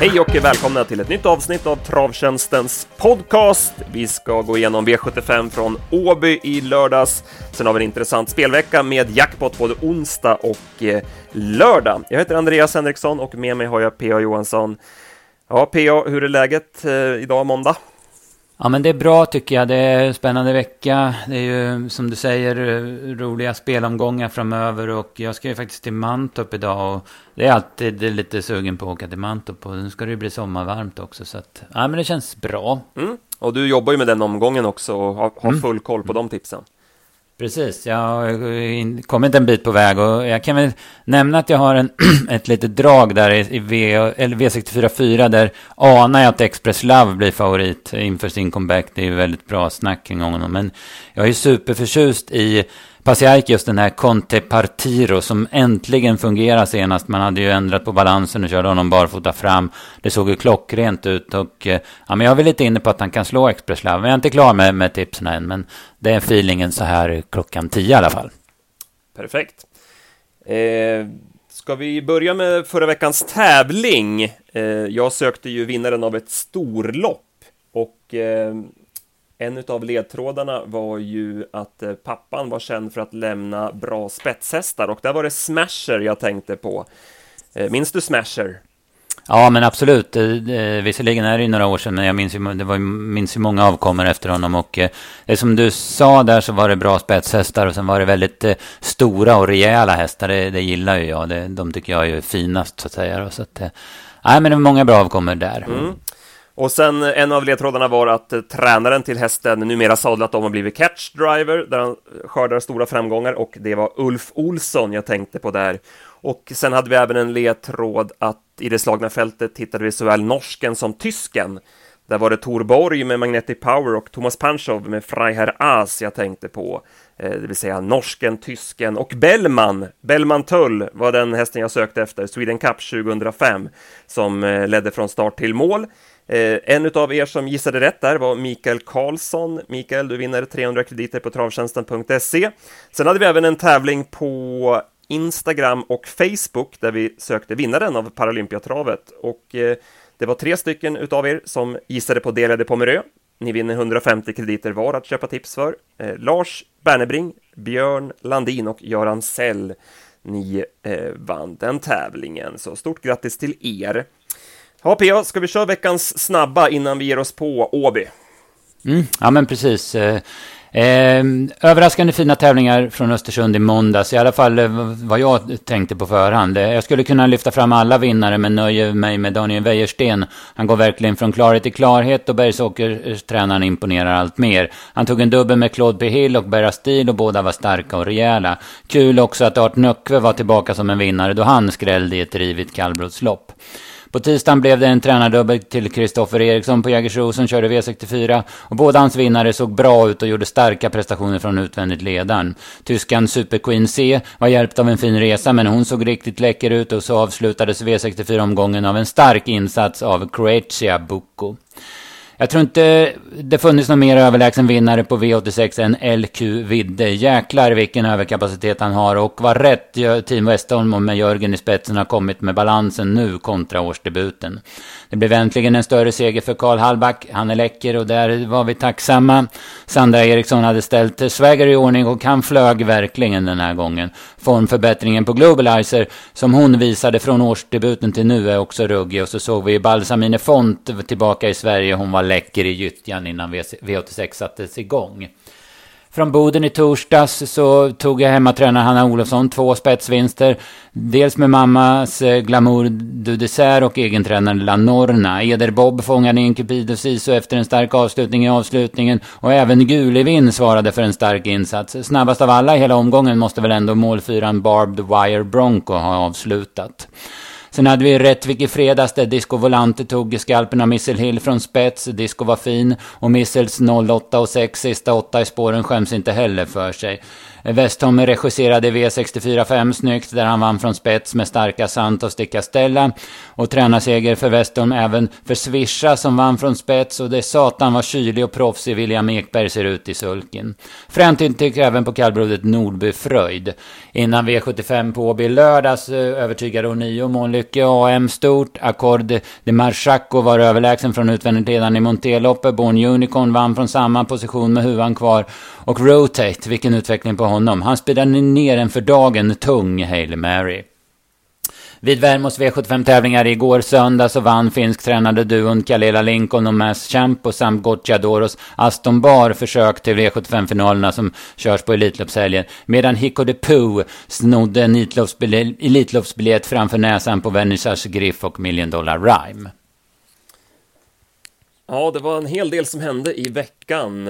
Hej och välkomna till ett nytt avsnitt av Travtjänstens podcast. Vi ska gå igenom V75 från Åby i lördags. Sen har vi en intressant spelvecka med jackpot både onsdag och eh, lördag. Jag heter Andreas Henriksson och med mig har jag P.A. Johansson. Ja, P.A., hur är läget eh, idag måndag? Ja men det är bra tycker jag. Det är en spännande vecka. Det är ju som du säger roliga spelomgångar framöver. Och jag ska ju faktiskt till Mantorp idag. Och det är alltid lite sugen på att åka till Mantorp. Och nu ska det ju bli sommarvarmt också. Så att, ja men det känns bra. Mm. Och du jobbar ju med den omgången också och har, har mm. full koll på de tipsen. Precis, jag har kommit en bit på väg och jag kan väl nämna att jag har en, ett litet drag där i v, eller V64 där anar jag att Express Love blir favorit inför sin comeback. Det är ju väldigt bra snack kring honom. Men jag är superförtjust i Pasiaik, just den här Conte Partiro som äntligen fungerar senast. Man hade ju ändrat på balansen och körde honom barfota fram. Det såg ju klockrent ut och eh, ja, men jag är väl lite inne på att han kan slå Express Love. Jag är inte klar med, med tipsen än, men det är feelingen så här klockan tio i alla fall. Perfekt. Eh, ska vi börja med förra veckans tävling? Eh, jag sökte ju vinnaren av ett storlopp och eh, en av ledtrådarna var ju att eh, pappan var känd för att lämna bra spetshästar och där var det Smasher jag tänkte på. Eh, minns du Smasher? Ja, men absolut. Visserligen är det ju några år sedan, men jag minns ju, det var, minns ju många avkommor efter honom. Och eh, det som du sa där så var det bra spetshästar och sen var det väldigt stora och rejäla hästar. Det, det gillar ju jag. Det, de tycker jag är finast så att säga. Så att, nej, men det var många bra avkommor där. Mm. Och sen eh, en av ledtrådarna var att eh, tränaren till hästen numera sadlat om och blivit catch driver, där han eh, skördar stora framgångar och det var Ulf Olsson jag tänkte på där. Och sen hade vi även en ledtråd att i det slagna fältet hittade vi såväl norsken som tysken. Där var det Tor Borg med Magnetic Power och Thomas Panchov med Freiherr As jag tänkte på. Eh, det vill säga norsken, tysken och Bellman. Bellman Tull var den hästen jag sökte efter, Sweden Cup 2005, som eh, ledde från start till mål. Eh, en av er som gissade rätt där var Mikael Karlsson. Mikael, du vinner 300 krediter på travtjänsten.se. Sen hade vi även en tävling på Instagram och Facebook där vi sökte vinnaren av Paralympiatravet och eh, det var tre stycken utav er som gissade på Delade Pomerö. Ni vinner 150 krediter var att köpa tips för. Eh, Lars Bernebring, Björn Landin och Göran Sell. Ni eh, vann den tävlingen, så stort grattis till er! Ja, PA, ska vi köra veckans snabba innan vi ger oss på Åby? Mm, ja, men precis. Eh, ehm, överraskande fina tävlingar från Östersund i måndags, i alla fall eh, vad jag tänkte på förhand. Eh, jag skulle kunna lyfta fram alla vinnare, men nöjer mig med Daniel Wäjersten. Han går verkligen från klarhet till klarhet och Bergsåker-tränaren imponerar allt mer. Han tog en dubbel med Claude P. Hill och Berra Stil och båda var starka och rejäla. Kul också att Art Nöckve var tillbaka som en vinnare då han skrällde i ett rivigt kallblodslopp. På tisdagen blev det en tränardubbel till Kristoffer Eriksson på Jägersro som körde V64 och båda hans vinnare såg bra ut och gjorde starka prestationer från utvändigt ledaren. Tyskan Super Queen C var hjälpt av en fin resa men hon såg riktigt läcker ut och så avslutades V64-omgången av en stark insats av Croatia Bucco. Jag tror inte det funnits någon mer överlägsen vinnare på V86 än LQ Vidde. Jäklar vilken överkapacitet han har och vad rätt Team Westholm och med Jörgen i spetsen har kommit med balansen nu kontra årsdebuten. Det blev äntligen en större seger för Karl Hallback. Han är läcker och där var vi tacksamma. Sandra Eriksson hade ställt Swagger i ordning och han flög verkligen den här gången. Formförbättringen på Globalizer som hon visade från årsdebuten till nu är också ruggig. Och så såg vi Balsamine Font tillbaka i Sverige. Hon var läcker i gyttjan innan V86 sattes igång. Från Boden i torsdags så tog jag hemmatränare Hanna Olofsson två spetsvinster. Dels med mammas eh, Glamour du Dessert och egentränaren La Norna. Eder Bob fångade in Cupido Siso efter en stark avslutning i avslutningen. Och även Gulevin svarade för en stark insats. Snabbast av alla i hela omgången måste väl ändå målfyran Barbed Wire Bronco ha avslutat. Sen hade vi Rättvik i fredags där Disco Volante tog skalpen av Missile Hill från spets. Disco var fin och Missels 08 och 6 sista åtta i spåren skäms inte heller för sig. Westholm regisserade V64-5 snyggt där han vann från spets med starka Santos de Castella. Och tränarseger för Westholm även för Swisha som vann från spets och det satan var kylig och proffsig William Ekberg ser ut i sulken. Framtid tycker även på kallblodet Nordby Fröjd. Innan V75 på Åby lördags eh, övertygade ånyo Månlycke AM stort. Accord de Marchaco var överlägsen från utvändigt ledande i Montéloppet. Born Unicorn vann från samma position med huvan kvar. Och Rotate, vilken utveckling på honom. Han spelade ner en för dagen tung Hail Mary. Vid Värmos V75-tävlingar igår söndag så vann finsk-tränade duon Kalela Lincoln och Mass Champo samt Gocciadoros Aston Bar försök till V75-finalerna som körs på Elitloppshelgen. Medan Hicko de Poo snodde en Elitloppsbiljett framför näsan på Vernissage Griff och Million Dollar Rhyme. Ja, det var en hel del som hände i veckan.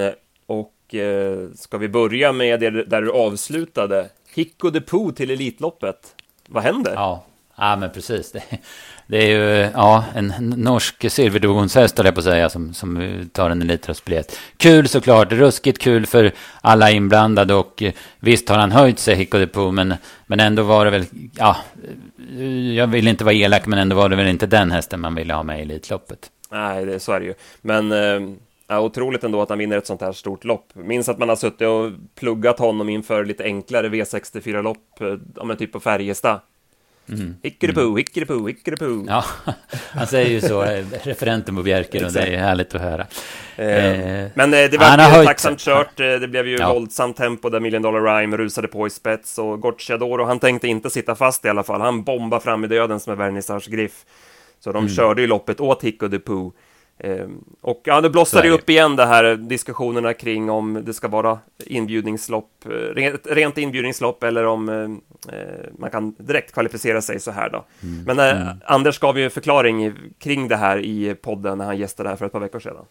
Och eh, ska vi börja med det där du avslutade? Hicko de Poo till Elitloppet. Vad händer? Ja, Ja, men precis. Det, det är ju ja, en norsk silverdugongshäst, jag på att säga, som, som tar en elitröstbiljett. Kul såklart, ruskigt kul för alla inblandade och visst har han höjt sig, Hicko de Poo, men, men ändå var det väl, ja, jag vill inte vara elak, men ändå var det väl inte den hästen man ville ha med i Elitloppet. Nej, det, så är det ju. Men eh, ja, otroligt ändå att han vinner ett sånt här stort lopp. Minns att man har suttit och pluggat honom inför lite enklare V64-lopp, eh, ja, typ på Färjestad. Mm. Hickeripo, hickeripo, hickeripo. Ja, han säger ju så, eh, referenten på Bjerker, och det är härligt att höra. Eh, eh men eh, det var ju tacksamt kört, eh, det blev ju ja. våldsamt tempo där Million Dollar Rhyme rusade på i spets och Gocciador, och han tänkte inte sitta fast i alla fall. Han bombade fram i döden som är Vernissage Griff. Så de mm. körde ju loppet åt Hicko de Poo. Ehm, och ja, det blossade upp igen det här diskussionerna kring om det ska vara inbjudningslopp, eh, rent inbjudningslopp eller om eh, eh, man kan direkt kvalificera sig så här då. Mm. Men mm. Anders gav ju en förklaring kring det här i podden när han gästade här för ett par veckor sedan.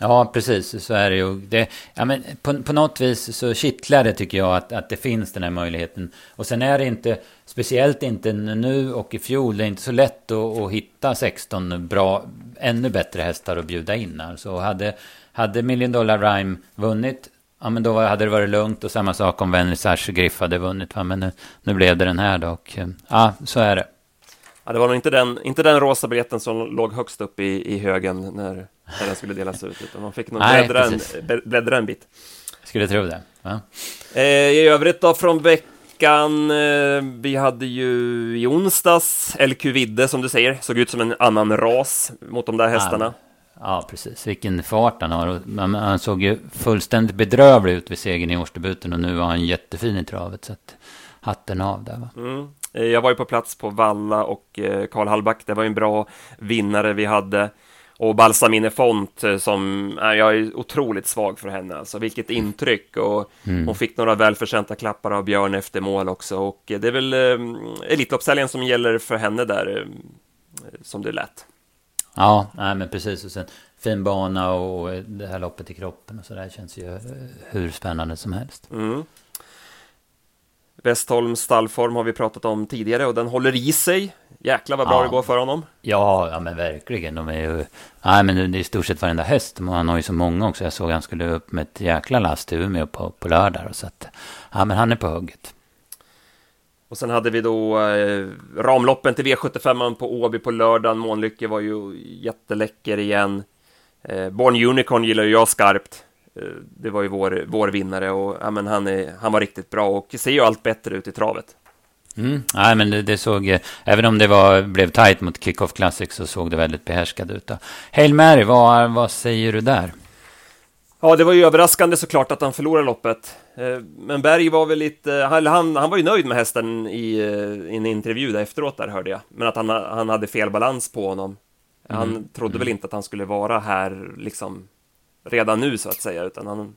Ja, precis. Så är det ju. Det, ja, men på, på något vis så kittlar det tycker jag att, att det finns den här möjligheten. Och sen är det inte, speciellt inte nu och i fjol, det är inte så lätt att, att hitta 16 bra, ännu bättre hästar att bjuda in. Alltså hade, hade Million Dollar Rhyme vunnit, ja men då hade det varit lugnt. Och samma sak om Vernissage Griff hade vunnit. Va? Men nu, nu blev det den här då. Och, ja, så är det. Ja, det var nog inte den, inte den rosa biljetten som låg högst upp i, i högen när, när den skulle delas ut, utan man fick nog bläddra, en, bläddra en bit. Skulle tro det. Ja. Eh, I övrigt då från veckan, eh, vi hade ju i onsdags LQ Vidde som du säger, såg ut som en annan ras mot de där hästarna. Ja, ja precis. Vilken fart han har. Han såg ju fullständigt bedrövlig ut vid segern i årsdebuten och nu var han jättefin i travet. Så att hatten av där va. Mm. Eh, jag var ju på plats på Valla och eh, Karl Hallback, det var en bra vinnare vi hade. Och Balsamine Font eh, som, jag är otroligt svag för henne alltså, vilket intryck och mm. hon fick några välförtjänta klappar av Björn efter mål också och det är väl eh, Elitloppshelgen som gäller för henne där, som det lät. Ja, nej, men precis och sen fin bana och det här loppet i kroppen och så där känns ju hur spännande som helst. Mm. Westholms stallform har vi pratat om tidigare och den håller i sig. Jäklar vad bra ja. det går för honom. Ja, ja men verkligen. De är ju... Nej, men det är i stort sett varenda häst. Han har ju så många också. Jag såg att han skulle upp med ett jäkla last till Umeå på, på lördag. Så att, ja, men han är på hugget. Och sen hade vi då eh, ramloppen till V75 på Åby på lördagen. Månlycke var ju jätteläcker igen. Eh, Born Unicorn gillar ju jag skarpt. Eh, det var ju vår, vår vinnare och ja, men han, är, han var riktigt bra och ser ju allt bättre ut i travet. Mm. Nej, men det, det, såg, eh, även om det var, blev tight mot Kickoff Classic så såg det väldigt behärskad ut. Då. Hail Mary, vad, vad säger du där? Ja, det var ju överraskande såklart att han förlorade loppet. Eh, men Berg var väl lite, han, han var ju nöjd med hästen i, i en intervju där efteråt där hörde jag. Men att han, han hade fel balans på honom. Han mm. trodde mm. väl inte att han skulle vara här liksom redan nu så att säga, utan han...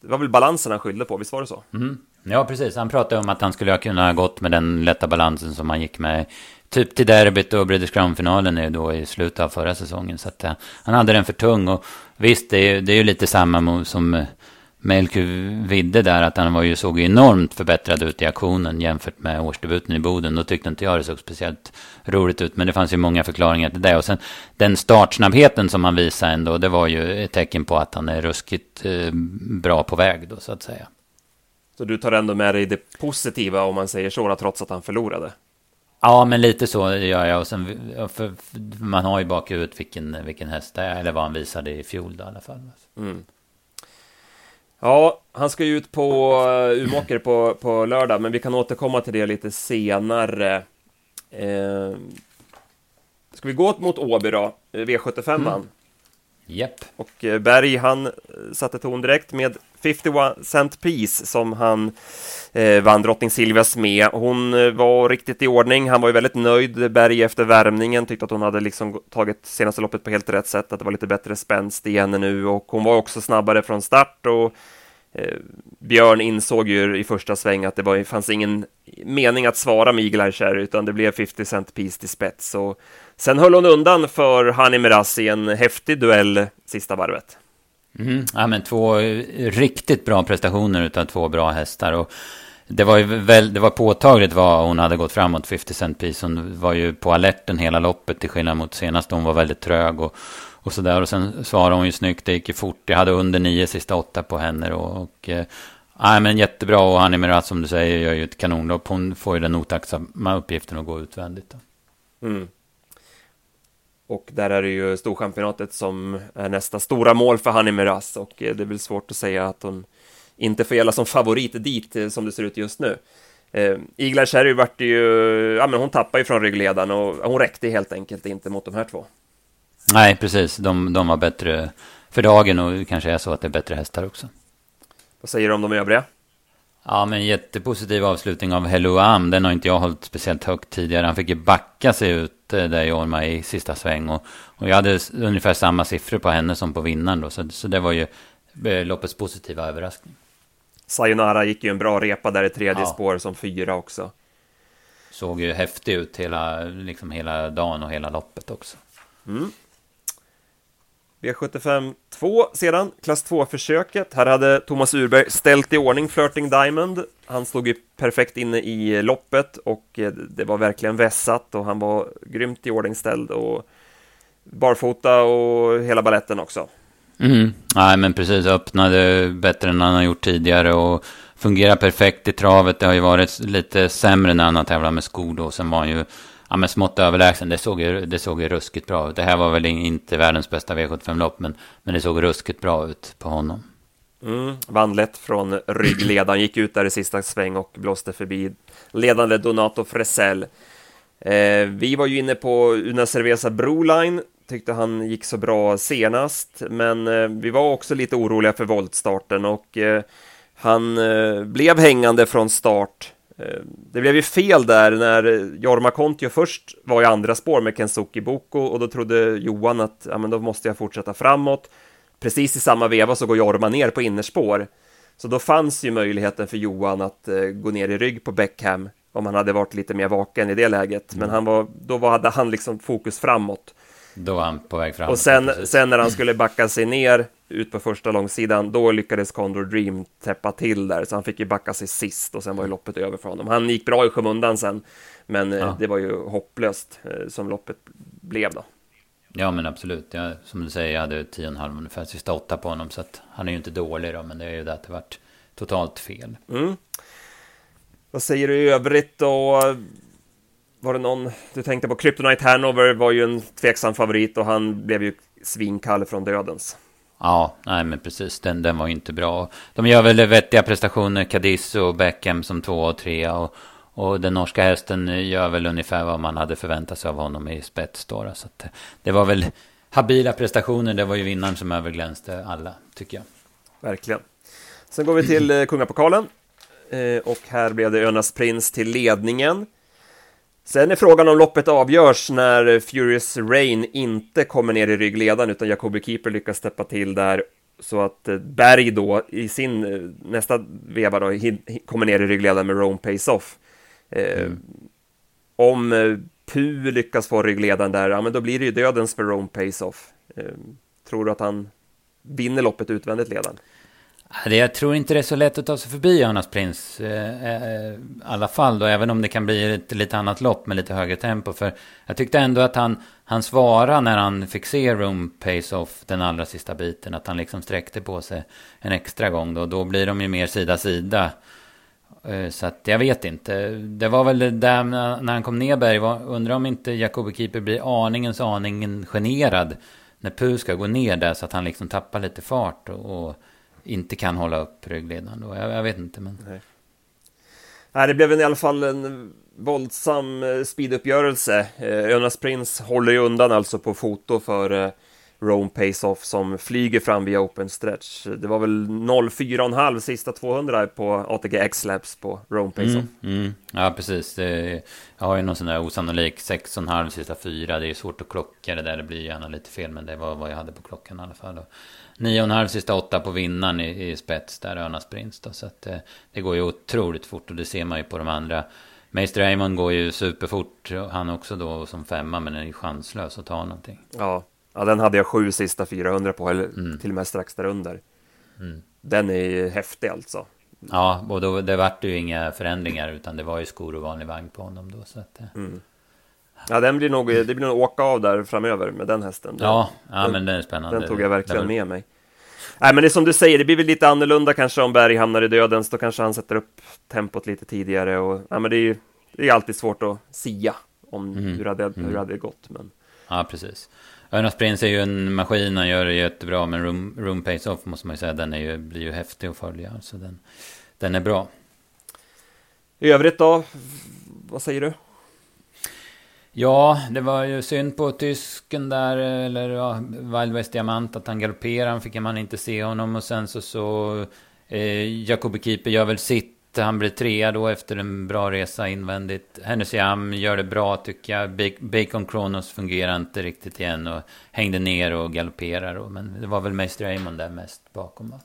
Det var väl balansen han skyllde på, visst var det så? Mm. Ja, precis. Han pratade om att han skulle ha kunnat gått med den lätta balansen som han gick med typ till derbyt och British Crown-finalen då i slutet av förra säsongen. Så att, uh, han hade den för tung och visst, det är, det är ju lite samma som eh, Melku Vidde där, att han var ju, såg enormt förbättrad ut i aktionen jämfört med årsdebuten i Boden. Då tyckte inte jag det såg speciellt roligt ut, men det fanns ju många förklaringar till det. Och sen den startsnabbheten som han visade ändå, det var ju ett tecken på att han är ruskigt eh, bra på väg då, så att säga. Så du tar ändå med dig det positiva, om man säger så, trots att han förlorade? Ja, men lite så gör jag. Och sen, för man har ju bakhuvudet vilken, vilken häst det är, eller vad han visade i fjol då, i alla fall. Mm. Ja, han ska ju ut på uh, Umeåker på, på lördag, men vi kan återkomma till det lite senare. Eh, ska vi gå mot Åby då? V75 mm. Japp. Och eh, Berg, han eh, satte ton direkt med 51 Cent Piece som han eh, vann drottning Silvias med. Hon eh, var riktigt i ordning. Han var ju väldigt nöjd, Berg, efter värmningen. Tyckte att hon hade liksom tagit senaste loppet på helt rätt sätt, att det var lite bättre spänst i henne nu och hon var också snabbare från start och eh, Björn insåg ju i första sväng att det var, fanns ingen mening att svara med Eagle Cherry, utan det blev 50 Cent Piece till spets. Och sen höll hon undan för Hani Miraz i en häftig duell sista varvet. Mm, ja, men två eh, riktigt bra prestationer utav två bra hästar. Och det var ju väl, det var påtagligt vad hon hade gått framåt, 50 Cent Piece. Hon var ju på alerten hela loppet till skillnad mot senast. Hon var väldigt trög och, och sådär. Och sen svarade hon ju snyggt, det gick ju fort. Jag hade under nio sista åtta på henne. Och, eh, och Nej, men jättebra och Hanni Mirat som du säger gör ju ett kanonlopp. Hon får ju den otacksamma uppgiften att gå utvändigt. Mm. Och där är det ju Storchampionatet som är nästa stora mål för Hanni Miraz och eh, det är väl svårt att säga att hon inte får gälla som favorit dit eh, som det ser ut just nu. Eh, Igla Cherry vart ju, ja men hon tappade ju från ryggledaren och hon räckte helt enkelt inte mot de här två. Nej, precis. De, de var bättre för dagen och det kanske är så att det är bättre hästar också. Vad säger du om de övriga? Ja, men jättepositiv avslutning av Hello Am. Den har inte jag hållit speciellt högt tidigare. Han fick ju backa sig ut eh, där i Orma i sista sväng. Och, och jag hade ungefär samma siffror på henne som på vinnaren då. Så, så det var ju eh, loppets positiva överraskning. Sayonara gick ju en bra repa där i tredje ja. spår som fyra också. Såg ju häftig ut hela, liksom hela dagen och hela loppet också. Mm. V75 2 sedan, klass 2-försöket. Här hade Thomas Urberg ställt i ordning Flirting Diamond. Han stod ju perfekt inne i loppet och eh, det var verkligen vässat och han var grymt i ordning ställd och barfota och hela balletten också. Mm. Nej, men precis. Öppnade bättre än han har gjort tidigare och fungerar perfekt i travet. Det har ju varit lite sämre när han har tävlat med skor då. Sen var han ju ja, men smått överlägsen. Det såg, ju, det såg ju ruskigt bra ut. Det här var väl inte världens bästa V75-lopp, men, men det såg ruskigt bra ut på honom. Mm, vann lätt från ryggledaren, gick ut där i sista sväng och blåste förbi ledande Donato Fresell. Eh, vi var ju inne på Una Cerveza Broline, tyckte han gick så bra senast, men eh, vi var också lite oroliga för voltstarten och eh, han eh, blev hängande från start det blev ju fel där när Jorma Kontio först var i andra spår med Kensuki Boko och då trodde Johan att ja, men då måste jag fortsätta framåt. Precis i samma veva så går Jorma ner på innerspår. Så då fanns ju möjligheten för Johan att eh, gå ner i rygg på Beckham om han hade varit lite mer vaken i det läget. Men mm. han var, då var, hade han liksom fokus framåt. Då var han på väg framåt. Och sen, sen när han skulle backa sig ner ut på första långsidan, då lyckades Condor Dream täppa till där, så han fick ju backa sig sist och sen var ju loppet över för honom. Han gick bra i skymundan sen, men eh, ja. det var ju hopplöst eh, som loppet blev då. Ja men absolut, jag, som du säger, jag hade 10,5 ungefär sista åtta på honom, så att han är ju inte dålig då, men det är ju det att det vart totalt fel. Mm. Vad säger du i övrigt då? Var det någon du tänkte på? Kryptonite Hanover var ju en tveksam favorit och han blev ju svinkall från dödens. Ja, nej men precis. Den, den var ju inte bra. De gör väl vettiga prestationer, Cadiz och Beckham som två och tre. Och, och den norska hästen gör väl ungefär vad man hade förväntat sig av honom i spets då. Så att, eh, det var väl habila prestationer. Det var ju vinnaren som överglänste alla, tycker jag. Verkligen. Sen går vi till eh, Kungapokalen. Eh, och här blev det Önas Prins till ledningen. Sen är frågan om loppet avgörs när Furious Rain inte kommer ner i ryggledaren utan Jacobi Keeper lyckas steppa till där så att eh, Berg då i sin eh, nästa veva då kommer ner i ryggledaren med Rome Pace Off. Eh, mm. Om Pu lyckas få ryggledaren där, ja men då blir det ju dödens för Rome Pace Off. Tror du att han vinner loppet utvändigt ledaren? Jag tror inte det är så lätt att ta sig förbi Jonas Prins. Eh, I alla fall då, även om det kan bli ett lite annat lopp med lite högre tempo. För jag tyckte ändå att han, han svarade när han fick se Room Pace Off den allra sista biten. Att han liksom sträckte på sig en extra gång då. Då blir de ju mer sida-sida. Eh, så att jag vet inte. Det var väl där när han kom ner Berg. Undrar om inte Jacobi Keeper blir aningens aningen generad. När Pu ska gå ner där så att han liksom tappar lite fart. och, och inte kan hålla upp ryggledaren då. Jag, jag vet inte men... Nej. Nej, det blev i alla fall en våldsam eh, speeduppgörelse. Eh, Önas Prins håller ju undan alltså på foto för eh, Rome Pace-Off som flyger fram via open stretch. Det var väl 04,5 sista 200 på ATG X-Labs på Rome Pace-Off. Mm, mm. Ja, precis. Jag har ju någon sån där osannolik 6,5 sista 4. Det är svårt att klocka det där. Det blir gärna lite fel, men det var vad jag hade på klockan i alla fall. 9,5 sista 8 på vinnaren i, i spets där, Önas Prins. Då. Så att, det, det går ju otroligt fort och det ser man ju på de andra. Meister Raymond går ju superfort, han också då som femma, men är ju chanslös att ta någonting. Ja, Ja, den hade jag sju sista 400 på, eller mm. till och med strax därunder. Mm. Den är häftig alltså. Ja, och då, det vart ju inga förändringar, utan det var ju skor och vanlig vagn på honom då. Så att, eh. mm. Ja, den blir nog, det blir nog åka av där framöver med den hästen. Ja, ja den, men den är spännande. Den tog jag verkligen med mig. Nej, men det är som du säger, det blir väl lite annorlunda kanske om Berg hamnar i dödens. Då kanske han sätter upp tempot lite tidigare. Och, ja, men det är ju det är alltid svårt att sia om mm. hur, det hade, hur det mm. hade gått. Men... Ja, precis. Örnas Prins är ju en maskin, han gör det jättebra. Men Room, room Pace Off måste man ju säga, den är ju, blir ju häftig att följa. Så den, den är bra. I övrigt då? Vad säger du? Ja, det var ju synd på tysken där, eller ja, Wild West Diamant, att han galopperade. Han fick man inte se honom och sen så så... Eh, Jacobi Keeper gör väl sitt han blir trea då efter en bra resa invändigt. Hennessy Am gör det bra tycker jag. Bacon Kronos fungerar inte riktigt igen och hängde ner och galopperar. Men det var väl Meister Raymond där mest bakom va?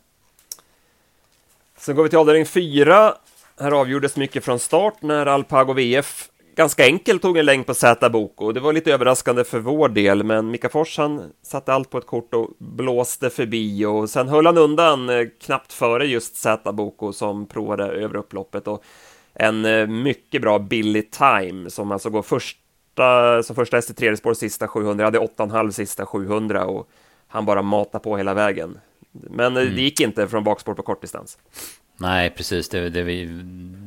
Sen går vi till avdelning fyra. Här avgjordes mycket från start när Alpago VF ganska enkelt tog en längd på Z Boko. Det var lite överraskande för vår del, men Mika Fors han satte allt på ett kort och blåste förbi och sen höll han undan eh, knappt före just Z Boko som provade över upploppet och en eh, mycket bra billig time som alltså går första som första häst i tredje spår sista 700, hade 8,5 sista 700 och han bara matade på hela vägen. Men eh, mm. det gick inte från bakspår på kortdistans. Nej, precis. Det, det,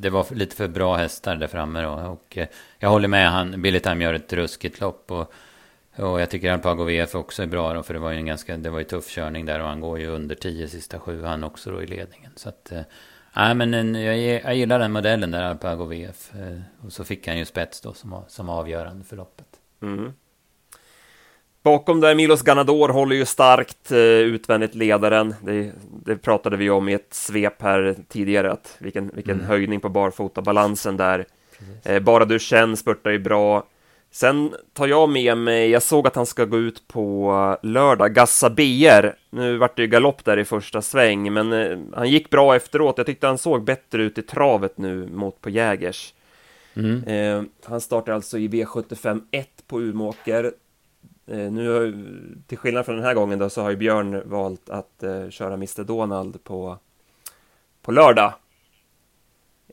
det, var lite för bra hästar där framme. Då. Och eh, jag håller med. Han, Billy Time gör ett ruskigt lopp. Och, och jag tycker Alpago VF också är bra. Då, för det var ju en ganska det var ju tuff körning där. Och han går ju under 10 sista sju. Han också då i ledningen. Så att... Eh, nej, men en, jag, jag gillar den modellen där, Alpago VF. Och så fick han ju spets då som, som avgörande för loppet. Mm. Bakom där Milos Ganador håller ju starkt eh, utvändigt ledaren. Det, det, pratade vi om i ett svep här tidigare, att vilken, vilken mm. höjning på barfotabalansen där. Eh, bara du känner spurtar ju bra. Sen tar jag med mig, jag såg att han ska gå ut på lördag, Gassa BR. Nu vart det ju galopp där i första sväng, men eh, han gick bra efteråt. Jag tyckte han såg bättre ut i travet nu mot på Jägers. Mm. Eh, han startar alltså i V75 1 på Umeåker. Eh, nu, till skillnad från den här gången då, så har ju Björn valt att eh, köra Mr Donald på, på lördag.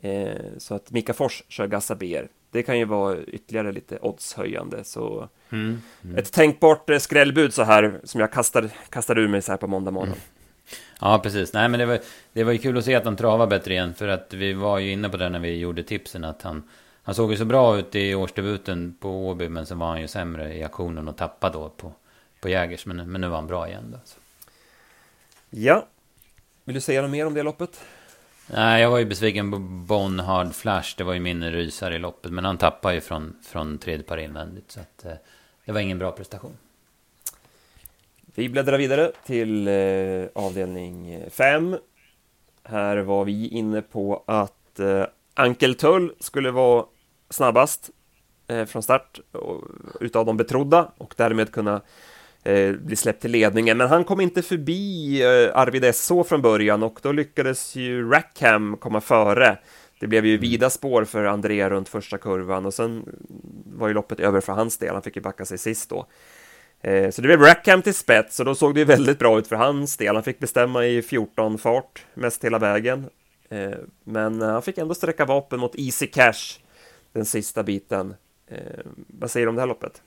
Eh, så att Mika Fors kör Gassa BR. Det kan ju vara ytterligare lite oddshöjande. Så mm, mm. ett tänkbart skrällbud så här som jag kastar, kastar ur mig så här på måndag morgon. Mm. Ja, precis. Nej, men det var, det var ju kul att se att han travar bättre igen. För att vi var ju inne på det när vi gjorde tipsen. Att han, han såg ju så bra ut i årsdebuten på Åby, men sen var han ju sämre i aktionen och tappade då på, på Jägers. Men, men nu var han bra igen då. Så. Ja. Vill du säga något mer om det loppet? Nej, jag var ju besviken på Bon Hard Flash. Det var ju min rysare i loppet. Men han tappade ju från, från tredje par invändigt. Så att, eh, det var ingen bra prestation. Vi bläddrar vidare till eh, avdelning 5. Här var vi inne på att eh, Ankel Tull skulle vara snabbast eh, från start utav de betrodda och därmed kunna eh, bli släppt till ledningen. Men han kom inte förbi eh, Arvid SO från början och då lyckades ju Rackham komma före. Det blev ju mm. vida spår för André runt första kurvan och sen var ju loppet över för hans del. Han fick ju backa sig sist då. Eh, så det blev Rackham till spets och då såg det ju väldigt bra ut för hans del. Han fick bestämma i 14 fart mest hela vägen. Eh, men han fick ändå sträcka vapen mot Easy Cash den sista biten. Eh, vad säger du om det här loppet?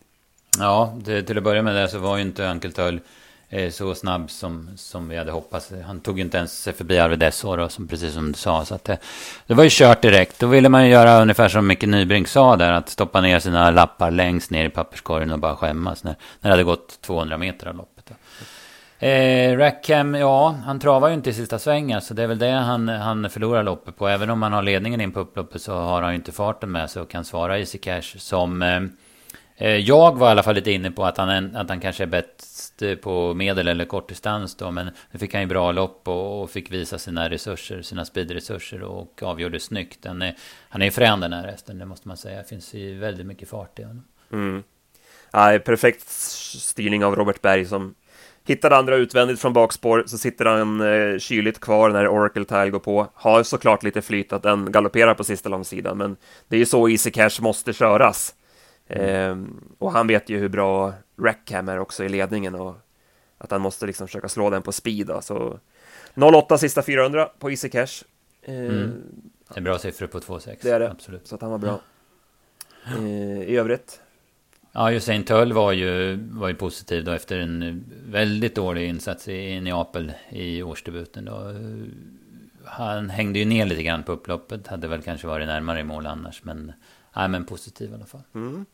Ja, det, till att börja med det så var ju inte Ankeltöl eh, så snabb som, som vi hade hoppats. Han tog ju inte ens sig förbi Arvid Essor, som precis som du sa. Så att det, det var ju kört direkt. Då ville man ju göra ungefär som Micke Nybrink sa där, att stoppa ner sina lappar längst ner i papperskorgen och bara skämmas när, när det hade gått 200 meter av loppet. Eh, Rackham, ja, han travar ju inte i sista svängen. Så det är väl det han, han förlorar loppet på. Även om han har ledningen in på upploppet så har han ju inte farten med sig och kan svara Easy Cash. Som eh, eh jag var i alla fall lite inne på att han, att han kanske är bäst eh, på medel eller kortdistans då. Men nu fick han ju bra lopp och, och fick visa sina resurser, sina speedresurser och avgjorde snyggt. Han är, han är frän den här hästen, det måste man säga. Det finns ju väldigt mycket fart i honom. Mm. Ja, perfekt styrning av Robert Berg som Hittar andra utvändigt från bakspår så sitter han eh, kyligt kvar när Oracle Tile går på. Har såklart lite flyt att den galopperar på sista långsidan, men det är ju så Easy Cash måste köras. Mm. Eh, och han vet ju hur bra Rackham är också i ledningen och att han måste liksom försöka slå den på speed. Då. Så 08 sista 400 på Easy Cash. Eh, mm. Är bra siffror på 2,6. Det är det, absolut. Så att han var bra. Eh, I övrigt Ja, Usain Tull var ju, var ju positiv då efter en väldigt dålig insats i Neapel i årsdebuten. Då. Han hängde ju ner lite grann på upploppet. Hade väl kanske varit närmare i mål annars. Men, nej, men positiv i alla fall. Mm.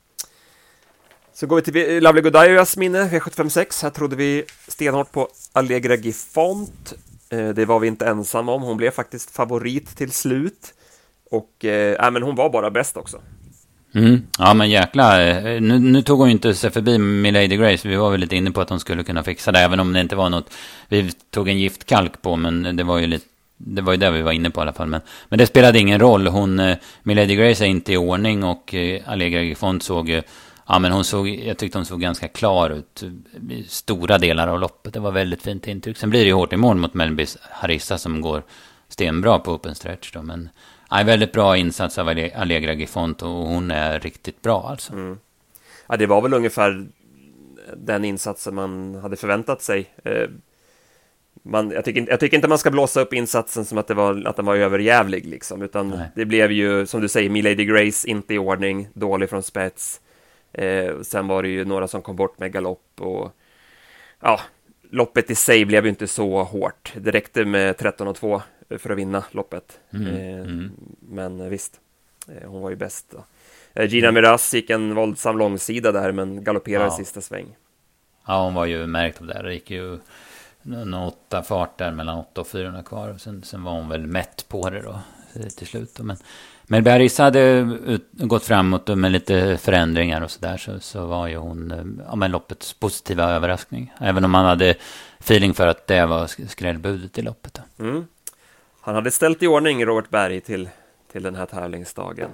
Så går vi till Lovely Godias minne, V756. Här trodde vi stenhårt på Allegra Gifont. Eh, det var vi inte ensamma om. Hon blev faktiskt favorit till slut. Och eh, men hon var bara bäst också. Mm. Ja men jäklar. Eh, nu, nu, tog hon ju inte sig förbi Milady Grace. Vi var väl lite inne på att hon skulle kunna fixa det. Även om det inte var något vi tog en giftkalk på. Men det var ju lite det var ju det vi var inne på i alla fall. Men, men det spelade ingen roll. Hon, eh, Milady Grace är inte i ordning och eh, Allegra Gifont såg ju... Ja, men hon såg, jag tyckte hon såg ganska klar ut stora delar av loppet. Det var väldigt fint intryck. Sen blir det ju hårt i mål mot Melbys Harissa som går stenbra på open stretch då. Men Ja, väldigt bra insats av Allegra Gifont och hon är riktigt bra alltså. Mm. Ja, det var väl ungefär den insatsen man hade förväntat sig. Eh, man, jag, tycker, jag tycker inte man ska blåsa upp insatsen som att, det var, att den var överjävlig, liksom, utan Nej. det blev ju, som du säger, Milady Grace inte i ordning, dålig från spets. Eh, sen var det ju några som kom bort med galopp och ja, loppet i sig blev ju inte så hårt. Det räckte med 13 och 2 för att vinna loppet. Mm. Eh, mm. Men visst, eh, hon var ju bäst. Då. Eh, Gina Miraz gick en våldsam långsida där, men galopperade ja. sista sväng. Ja, hon var ju märkt av det. Det gick ju en åtta fart där mellan åtta och 400 kvar. Sen, sen var hon väl mätt på det då till slut. Men, men Bergis hade gått framåt med lite förändringar och sådär. Så, så var ju hon ja, men loppets positiva överraskning. Även om man hade feeling för att det var skrällbudet i loppet. Mm. Han hade ställt i ordning Robert Berg till, till den här tävlingsdagen.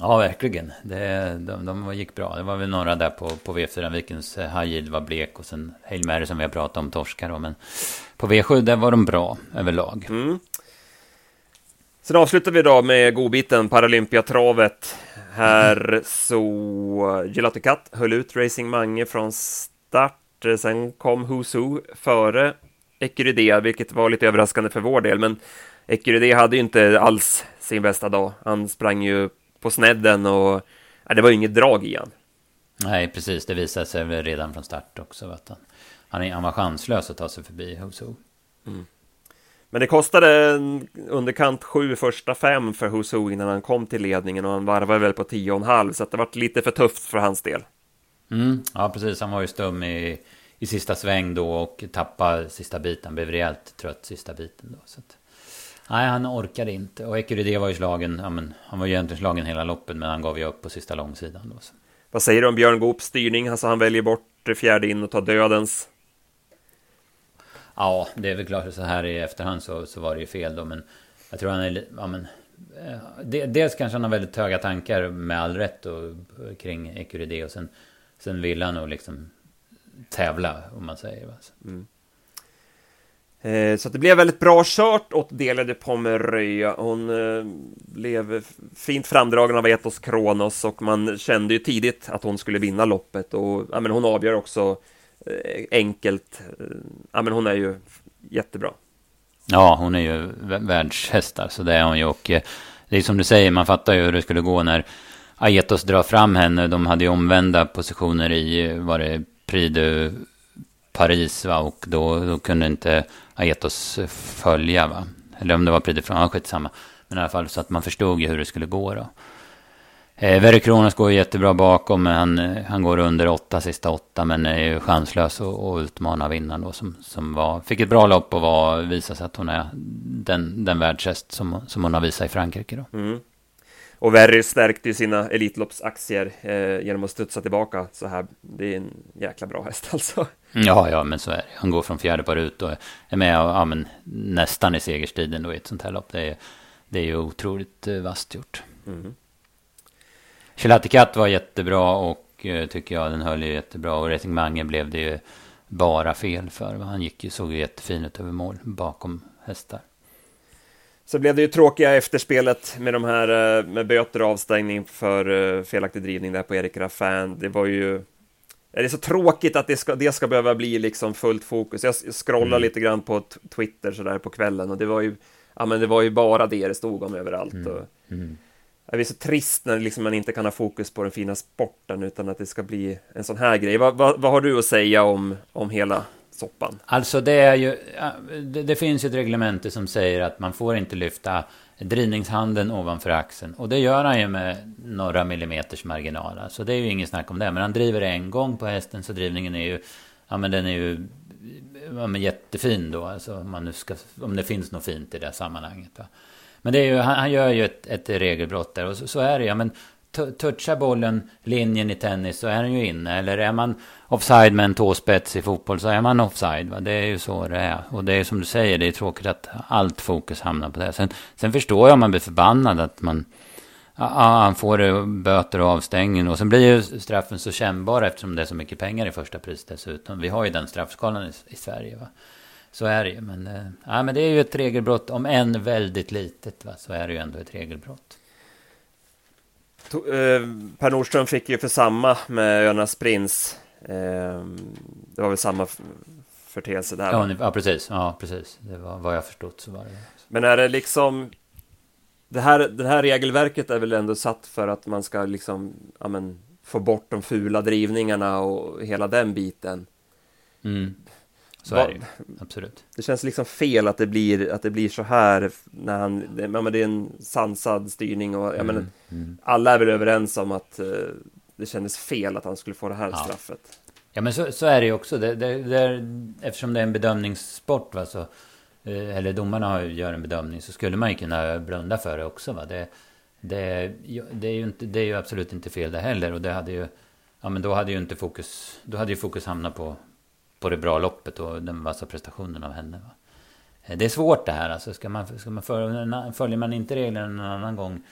Ja, verkligen. Det, de, de gick bra. Det var väl några där på, på V4 Vikens eh, High var blek och sen Hail Mary som vi har pratat om torskar. Men på V7 där var de bra överlag. Mm. Sen avslutar vi då med godbiten Paralympiatravet. Här så Gelato Cut höll ut Racing Mange från start. Sen kom Who's Who före Ecurydea, vilket var lite överraskande för vår del. Men Ecurydé hade ju inte alls sin bästa dag. Han sprang ju på snedden och ja, det var ju inget drag i han. Nej, precis. Det visade sig redan från start också. Att han, han, han var chanslös att ta sig förbi Huso. Mm. Men det kostade underkant sju första fem för Huso innan han kom till ledningen och han varvade väl på tio och en halv så att det var lite för tufft för hans del. Mm. Ja, precis. Han var ju stum i, i sista sväng då och tappade sista biten. Blev rejält trött sista biten då. Så att... Nej, han orkade inte. Och Ecurydé var ju slagen, ja, men, han var ju egentligen slagen hela loppet, men han gav ju upp på sista långsidan. Då, så. Vad säger du om Björn Goops styrning? Alltså han väljer bort fjärde in och tar dödens. Ja, det är väl klart så här i efterhand så, så var det ju fel då, men jag tror han är ja, men, eh, Dels kanske han har väldigt höga tankar med all rätt och, kring Ecuride och sen, sen vill han nog liksom tävla om man säger. Mm. Eh, så det blev väldigt bra kört åt Delade Pomeröja. Hon eh, blev fint framdragen av Etos Kronos och man kände ju tidigt att hon skulle vinna loppet och ja, men hon avgör också Eh, enkelt. Eh, ja, men hon är ju jättebra. Ja, hon är ju världshäst så det är hon ju och eh, det är som du säger, man fattar ju hur det skulle gå när Aetos drar fram henne. De hade ju omvända positioner i, var det Prix Paris va? och då, då kunde inte Aetos följa va. Eller om det var Prix de France, skitsamma. Men i alla fall så att man förstod ju hur det skulle gå då. Eh, Verikronos går jättebra bakom, men han, eh, han går under åtta sista åtta, men är ju chanslös att utmana vinnaren då som, som var, fick ett bra lopp och var, visade sig att hon är den, den världshäst som, som hon har visat i Frankrike då. Mm. Och Verry stärkte ju sina Elitloppsaktier eh, genom att studsa tillbaka så här. Det är en jäkla bra häst alltså. Ja, ja, men så är det. Han går från fjärde par ut och är med och, ja, men, nästan i segerstriden då i ett sånt här lopp. Det är, det är ju otroligt eh, vasst gjort. Mm. Kat var jättebra och eh, tycker jag den höll ju jättebra. Och Racing Mange blev det ju bara fel för. Han gick ju, såg ju jättefin ut över mål bakom hästar. Så blev det ju tråkiga efterspelet med de här eh, med böter och avstängning för eh, felaktig drivning där på Erik Raffin. Det var ju det är så tråkigt att det ska, det ska behöva bli liksom fullt fokus. Jag scrollade mm. lite grann på Twitter sådär på kvällen och det var ju, ja men det var ju bara det det stod om överallt. Mm. Och, mm. Det är så trist när liksom man inte kan ha fokus på den fina sporten utan att det ska bli en sån här grej. Vad, vad, vad har du att säga om, om hela soppan? Alltså det är ju, det, det finns ju ett reglemente som säger att man får inte lyfta drivningshanden ovanför axeln. Och det gör han ju med några millimeters marginal. Så det är ju inget snack om det. Men han driver en gång på hästen så drivningen är ju, ja men den är ju ja, men jättefin då. Alltså om, man nu ska, om det finns något fint i det sammanhanget. Va? Men det är ju, han, han gör ju ett, ett regelbrott där och så, så är det ja, men touchar bollen linjen i tennis så är den ju inne. Eller är man offside med en tåspets i fotboll så är man offside. Va? Det är ju så det är. Och det är som du säger, det är tråkigt att allt fokus hamnar på det. Sen, sen förstår jag om man blir förbannad att man... Ja, han får böter och avstängning. Och sen blir ju straffen så kännbar eftersom det är så mycket pengar i första pris dessutom. Vi har ju den straffskalan i, i Sverige. Va? Så är det ju. Men, äh, ja, men det är ju ett regelbrott, om än väldigt litet, va? så är det ju ändå ett regelbrott. Eh, per Nordström fick ju för samma med Önas Prins. Eh, det var väl samma förteelse där? Ja, ja, precis. Ja, precis. Det var vad jag förstått så var det. Men är det liksom... Det här, det här regelverket är väl ändå satt för att man ska liksom, ja men, få bort de fula drivningarna och hela den biten. Mm. Så är det ju, absolut. Det känns liksom fel att det blir, att det blir så här när han, det, men det är en sansad styrning och jag mm, menar, mm. alla är väl överens om att uh, det kändes fel att han skulle få det här ja. straffet. Ja men så, så är det ju också, det, det, eftersom det är en bedömningssport va, så, eh, eller domarna gör en bedömning så skulle man ju kunna blunda för det också va. Det, det, det, är ju inte, det är ju absolut inte fel det heller och det hade ju, ja men då hade ju inte fokus, då hade ju fokus hamnat på på det bra loppet och den vassa prestationen av henne. Va? Eh, det är svårt det här alltså. Ska man, ska man följa, följer man inte reglerna en annan gång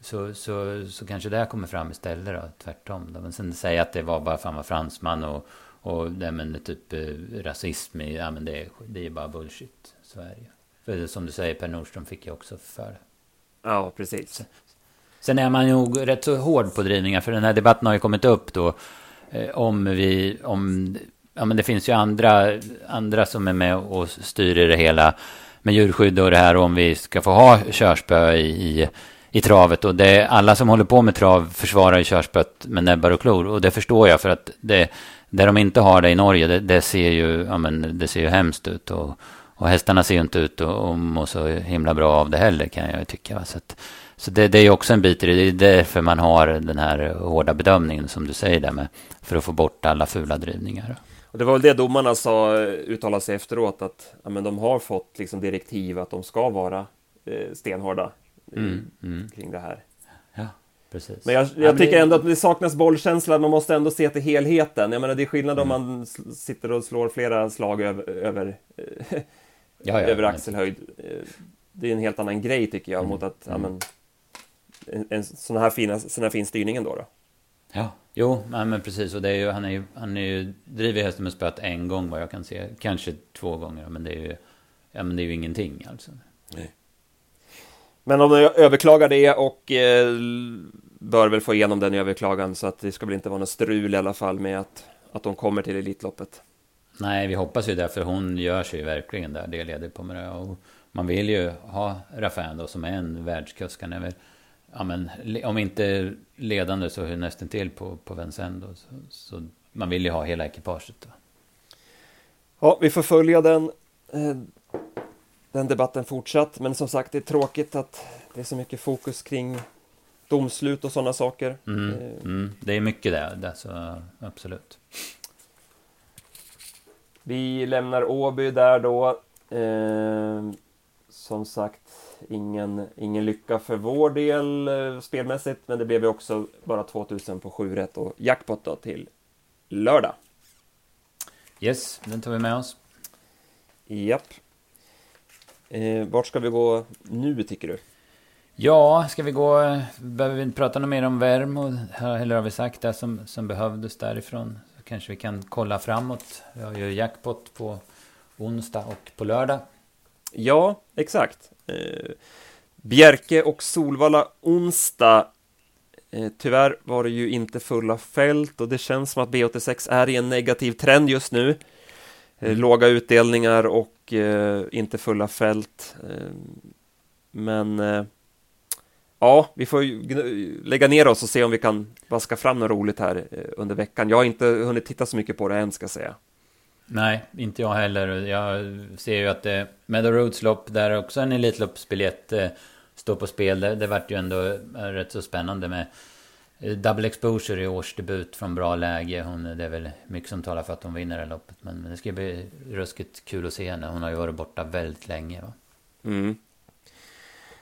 så, så, så kanske det här kommer fram istället då, tvärtom. Då. Men sen säga att det var bara för han var fransman och, och det med typ eh, rasism, ja men det, det är bara bullshit. Det ju. För som du säger, Per Nordström fick jag också för. Ja, precis. Sen är man nog rätt så hård på drivningar, för den här debatten har ju kommit upp då. Eh, om vi, om ja, men det finns ju andra, andra som är med och styr i det hela med djurskydd och det här om vi ska få ha körspö i, i, i travet. Och det, alla som håller på med trav försvarar ju körspöet med näbbar och klor. Och det förstår jag för att det, där de inte har det i Norge, det, det ser, ju, ja, men det ser ju hemskt ut. Och, och hästarna ser ju inte ut att må så himla bra av det heller kan jag tycka. Så, att, så det, det är ju också en bit i det. Det är därför man har den här hårda bedömningen som du säger där med. För att få bort alla fula drivningar. Och det var väl det domarna sa, uttalade sig efteråt, att ja, men de har fått liksom direktiv att de ska vara eh, stenhårda mm, mm. kring det här. Ja, precis. Men jag, jag tycker ändå att det saknas bollkänsla, man måste ändå se till helheten. Jag menar, det är skillnad mm. om man sitter och slår flera slag över, över, ja, ja, över axelhöjd. Det är en helt annan grej tycker jag, mot att ja, mm. men, en, en sån här, fina, sån här fin styrning ändå. Då. Ja, jo, men precis. Och det är ju, han är ju, han är ju, driver hästen med spöet en gång vad jag kan se. Kanske två gånger, men det är ju, ja, men det är ju ingenting alltså. Nej. Men om de överklagar det och eh, bör väl få igenom den överklagan så att det ska väl inte vara något strul i alla fall med att, att de kommer till Elitloppet. Nej, vi hoppas ju det, för hon gör sig ju verkligen där, det leder på med det. Och man vill ju ha Raffin då, som är en världskusk. Han är väl ja, men, om inte ledande så nästan till på, på Vincenzo. Så, så, man vill ju ha hela ekipaget. Då. Ja, vi får följa den, eh, den debatten fortsatt. Men som sagt, det är tråkigt att det är så mycket fokus kring domslut och sådana saker. Mm, mm. Det är mycket där, det, så absolut. Vi lämnar Åby där då. Eh, som sagt, ingen, ingen lycka för vår del eh, spelmässigt, men det blev ju också bara 2000 på 7 rätt och jackpot då till lördag. Yes, den tar vi med oss. Japp. Eh, vart ska vi gå nu tycker du? Ja, ska vi gå... Behöver vi inte prata något mer om Värmo? Eller har vi sagt det som, som behövdes därifrån? Så kanske vi kan kolla framåt. Vi har ju jackpot på onsdag och på lördag. Ja, exakt. Eh, Bjerke och Solvalla onsdag. Eh, tyvärr var det ju inte fulla fält och det känns som att B86 är i en negativ trend just nu. Eh, mm. Låga utdelningar och eh, inte fulla fält. Eh, men eh, ja, vi får lägga ner oss och se om vi kan vaska fram något roligt här under veckan. Jag har inte hunnit titta så mycket på det än ska jag säga. Nej, inte jag heller. Jag ser ju att det, Meadow Roads lopp, där också en Elitloppsbiljett eh, står på spel. Det, det vart ju ändå eh, rätt så spännande med eh, Double Exposure i årsdebut från bra läge. Hon, det är väl mycket som talar för att hon vinner det här loppet. Men, men det ska bli ruskigt kul att se henne. Hon har ju varit borta väldigt länge. Va? Mm.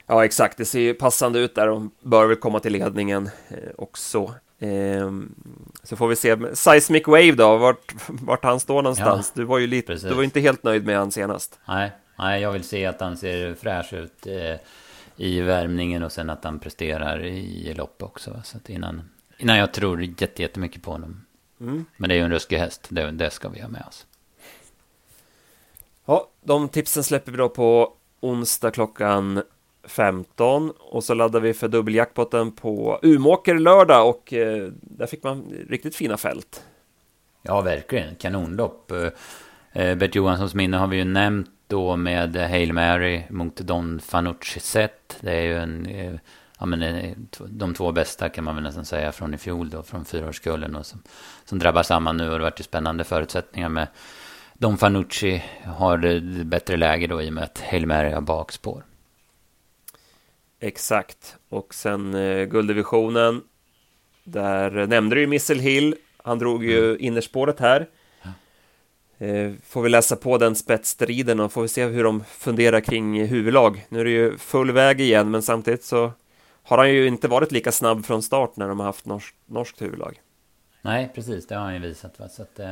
Ja, exakt. Det ser ju passande ut där. Hon bör väl komma till ledningen eh, också. Ehm, så får vi se. Seismic Wave då, vart, vart han står någonstans. Ja, du var ju lite, du var inte helt nöjd med han senast. Nej, nej, jag vill se att han ser fräsch ut eh, i värmningen och sen att han presterar i lopp också. Så att innan, innan jag tror jättemycket på honom. Mm. Men det är ju en ruskig häst, det, det ska vi ha med oss. Ja, de tipsen släpper vi då på onsdag klockan 15 och så laddade vi för dubbeljackpotten på Umåker lördag och eh, där fick man riktigt fina fält. Ja, verkligen. Kanonlopp. Eh, eh, Bert Johanssons minne har vi ju nämnt då med Hail Mary mot Don Fanucci set. Det är ju en, eh, ja men eh, de två bästa kan man väl nästan säga från i fjol då, från fyraårskullen och som, som drabbar samman nu och det varit ju spännande förutsättningar med Don Fanucci har det bättre läge då i och med att Hail Mary har bakspår. Exakt. Och sen eh, gulddivisionen. Där nämnde du ju Missile Hill. Han drog ju mm. innerspåret här. Eh, får vi läsa på den spetsstriden och får vi se hur de funderar kring huvudlag. Nu är det ju full väg igen, men samtidigt så har han ju inte varit lika snabb från start när de har haft norsk, norskt huvudlag. Nej, precis. Det har han ju visat. Va? Så att, eh,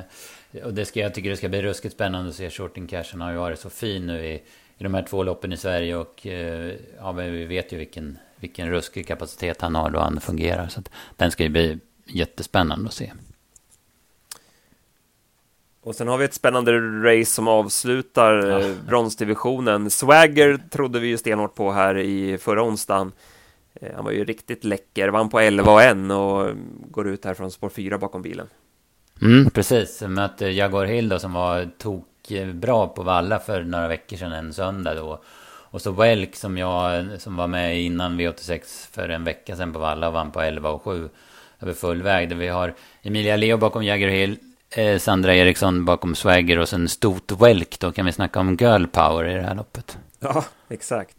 och det ska, jag tycker det ska bli ruskigt spännande att se. Shorting Cashen har ju varit så fin nu i i de här två loppen i Sverige och eh, ja, vi vet ju vilken, vilken ruskig kapacitet han har då han fungerar. Så den ska ju bli jättespännande att se. Och sen har vi ett spännande race som avslutar ja. Eh, bronsdivisionen. Swagger trodde vi ju stenhårt på här i förra onsdagen. Eh, han var ju riktigt läcker, vann på 11 och 1 och går ut här från spår 4 bakom bilen. Mm, precis, möter Jaguar Hill då som var tok bra på Valla för några veckor sedan, en söndag då. Och så Welk som jag, som var med innan V86 för en vecka sedan på Valla och vann på 11 och 7 över full väg. Där vi har Emilia Leo bakom Jägerhill, eh, Sandra Eriksson bakom Swagger och sen Stot Welk. Då kan vi snacka om girl power i det här loppet. Ja, exakt.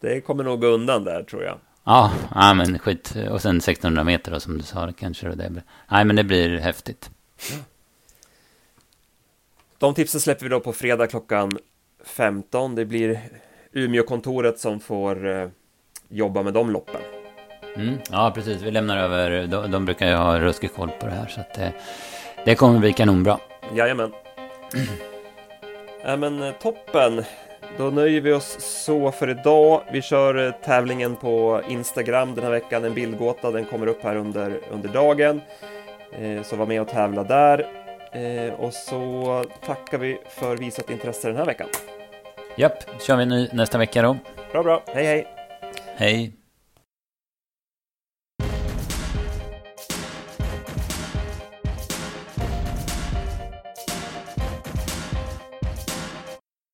Det kommer nog gå undan där tror jag. Ja, ja men skit. Och sen 1600 meter då som du sa, kanske det blir. Nej, men det blir häftigt. Ja. De tipsen släpper vi då på fredag klockan 15. Det blir Umeåkontoret som får eh, jobba med de loppen. Mm, ja, precis. Vi lämnar över. De, de brukar ju ha ruskig koll på det här, så att det, det kommer bli kanonbra. Jajamän. Ja, men eh, toppen. Då nöjer vi oss så för idag. Vi kör eh, tävlingen på Instagram den här veckan, en bildgåta. Den kommer upp här under, under dagen. Så var med och tävla där. Eh, och så tackar vi för visat intresse den här veckan. Japp, kör vi ny nästa vecka då. Bra, bra. Hej, hej. Hej.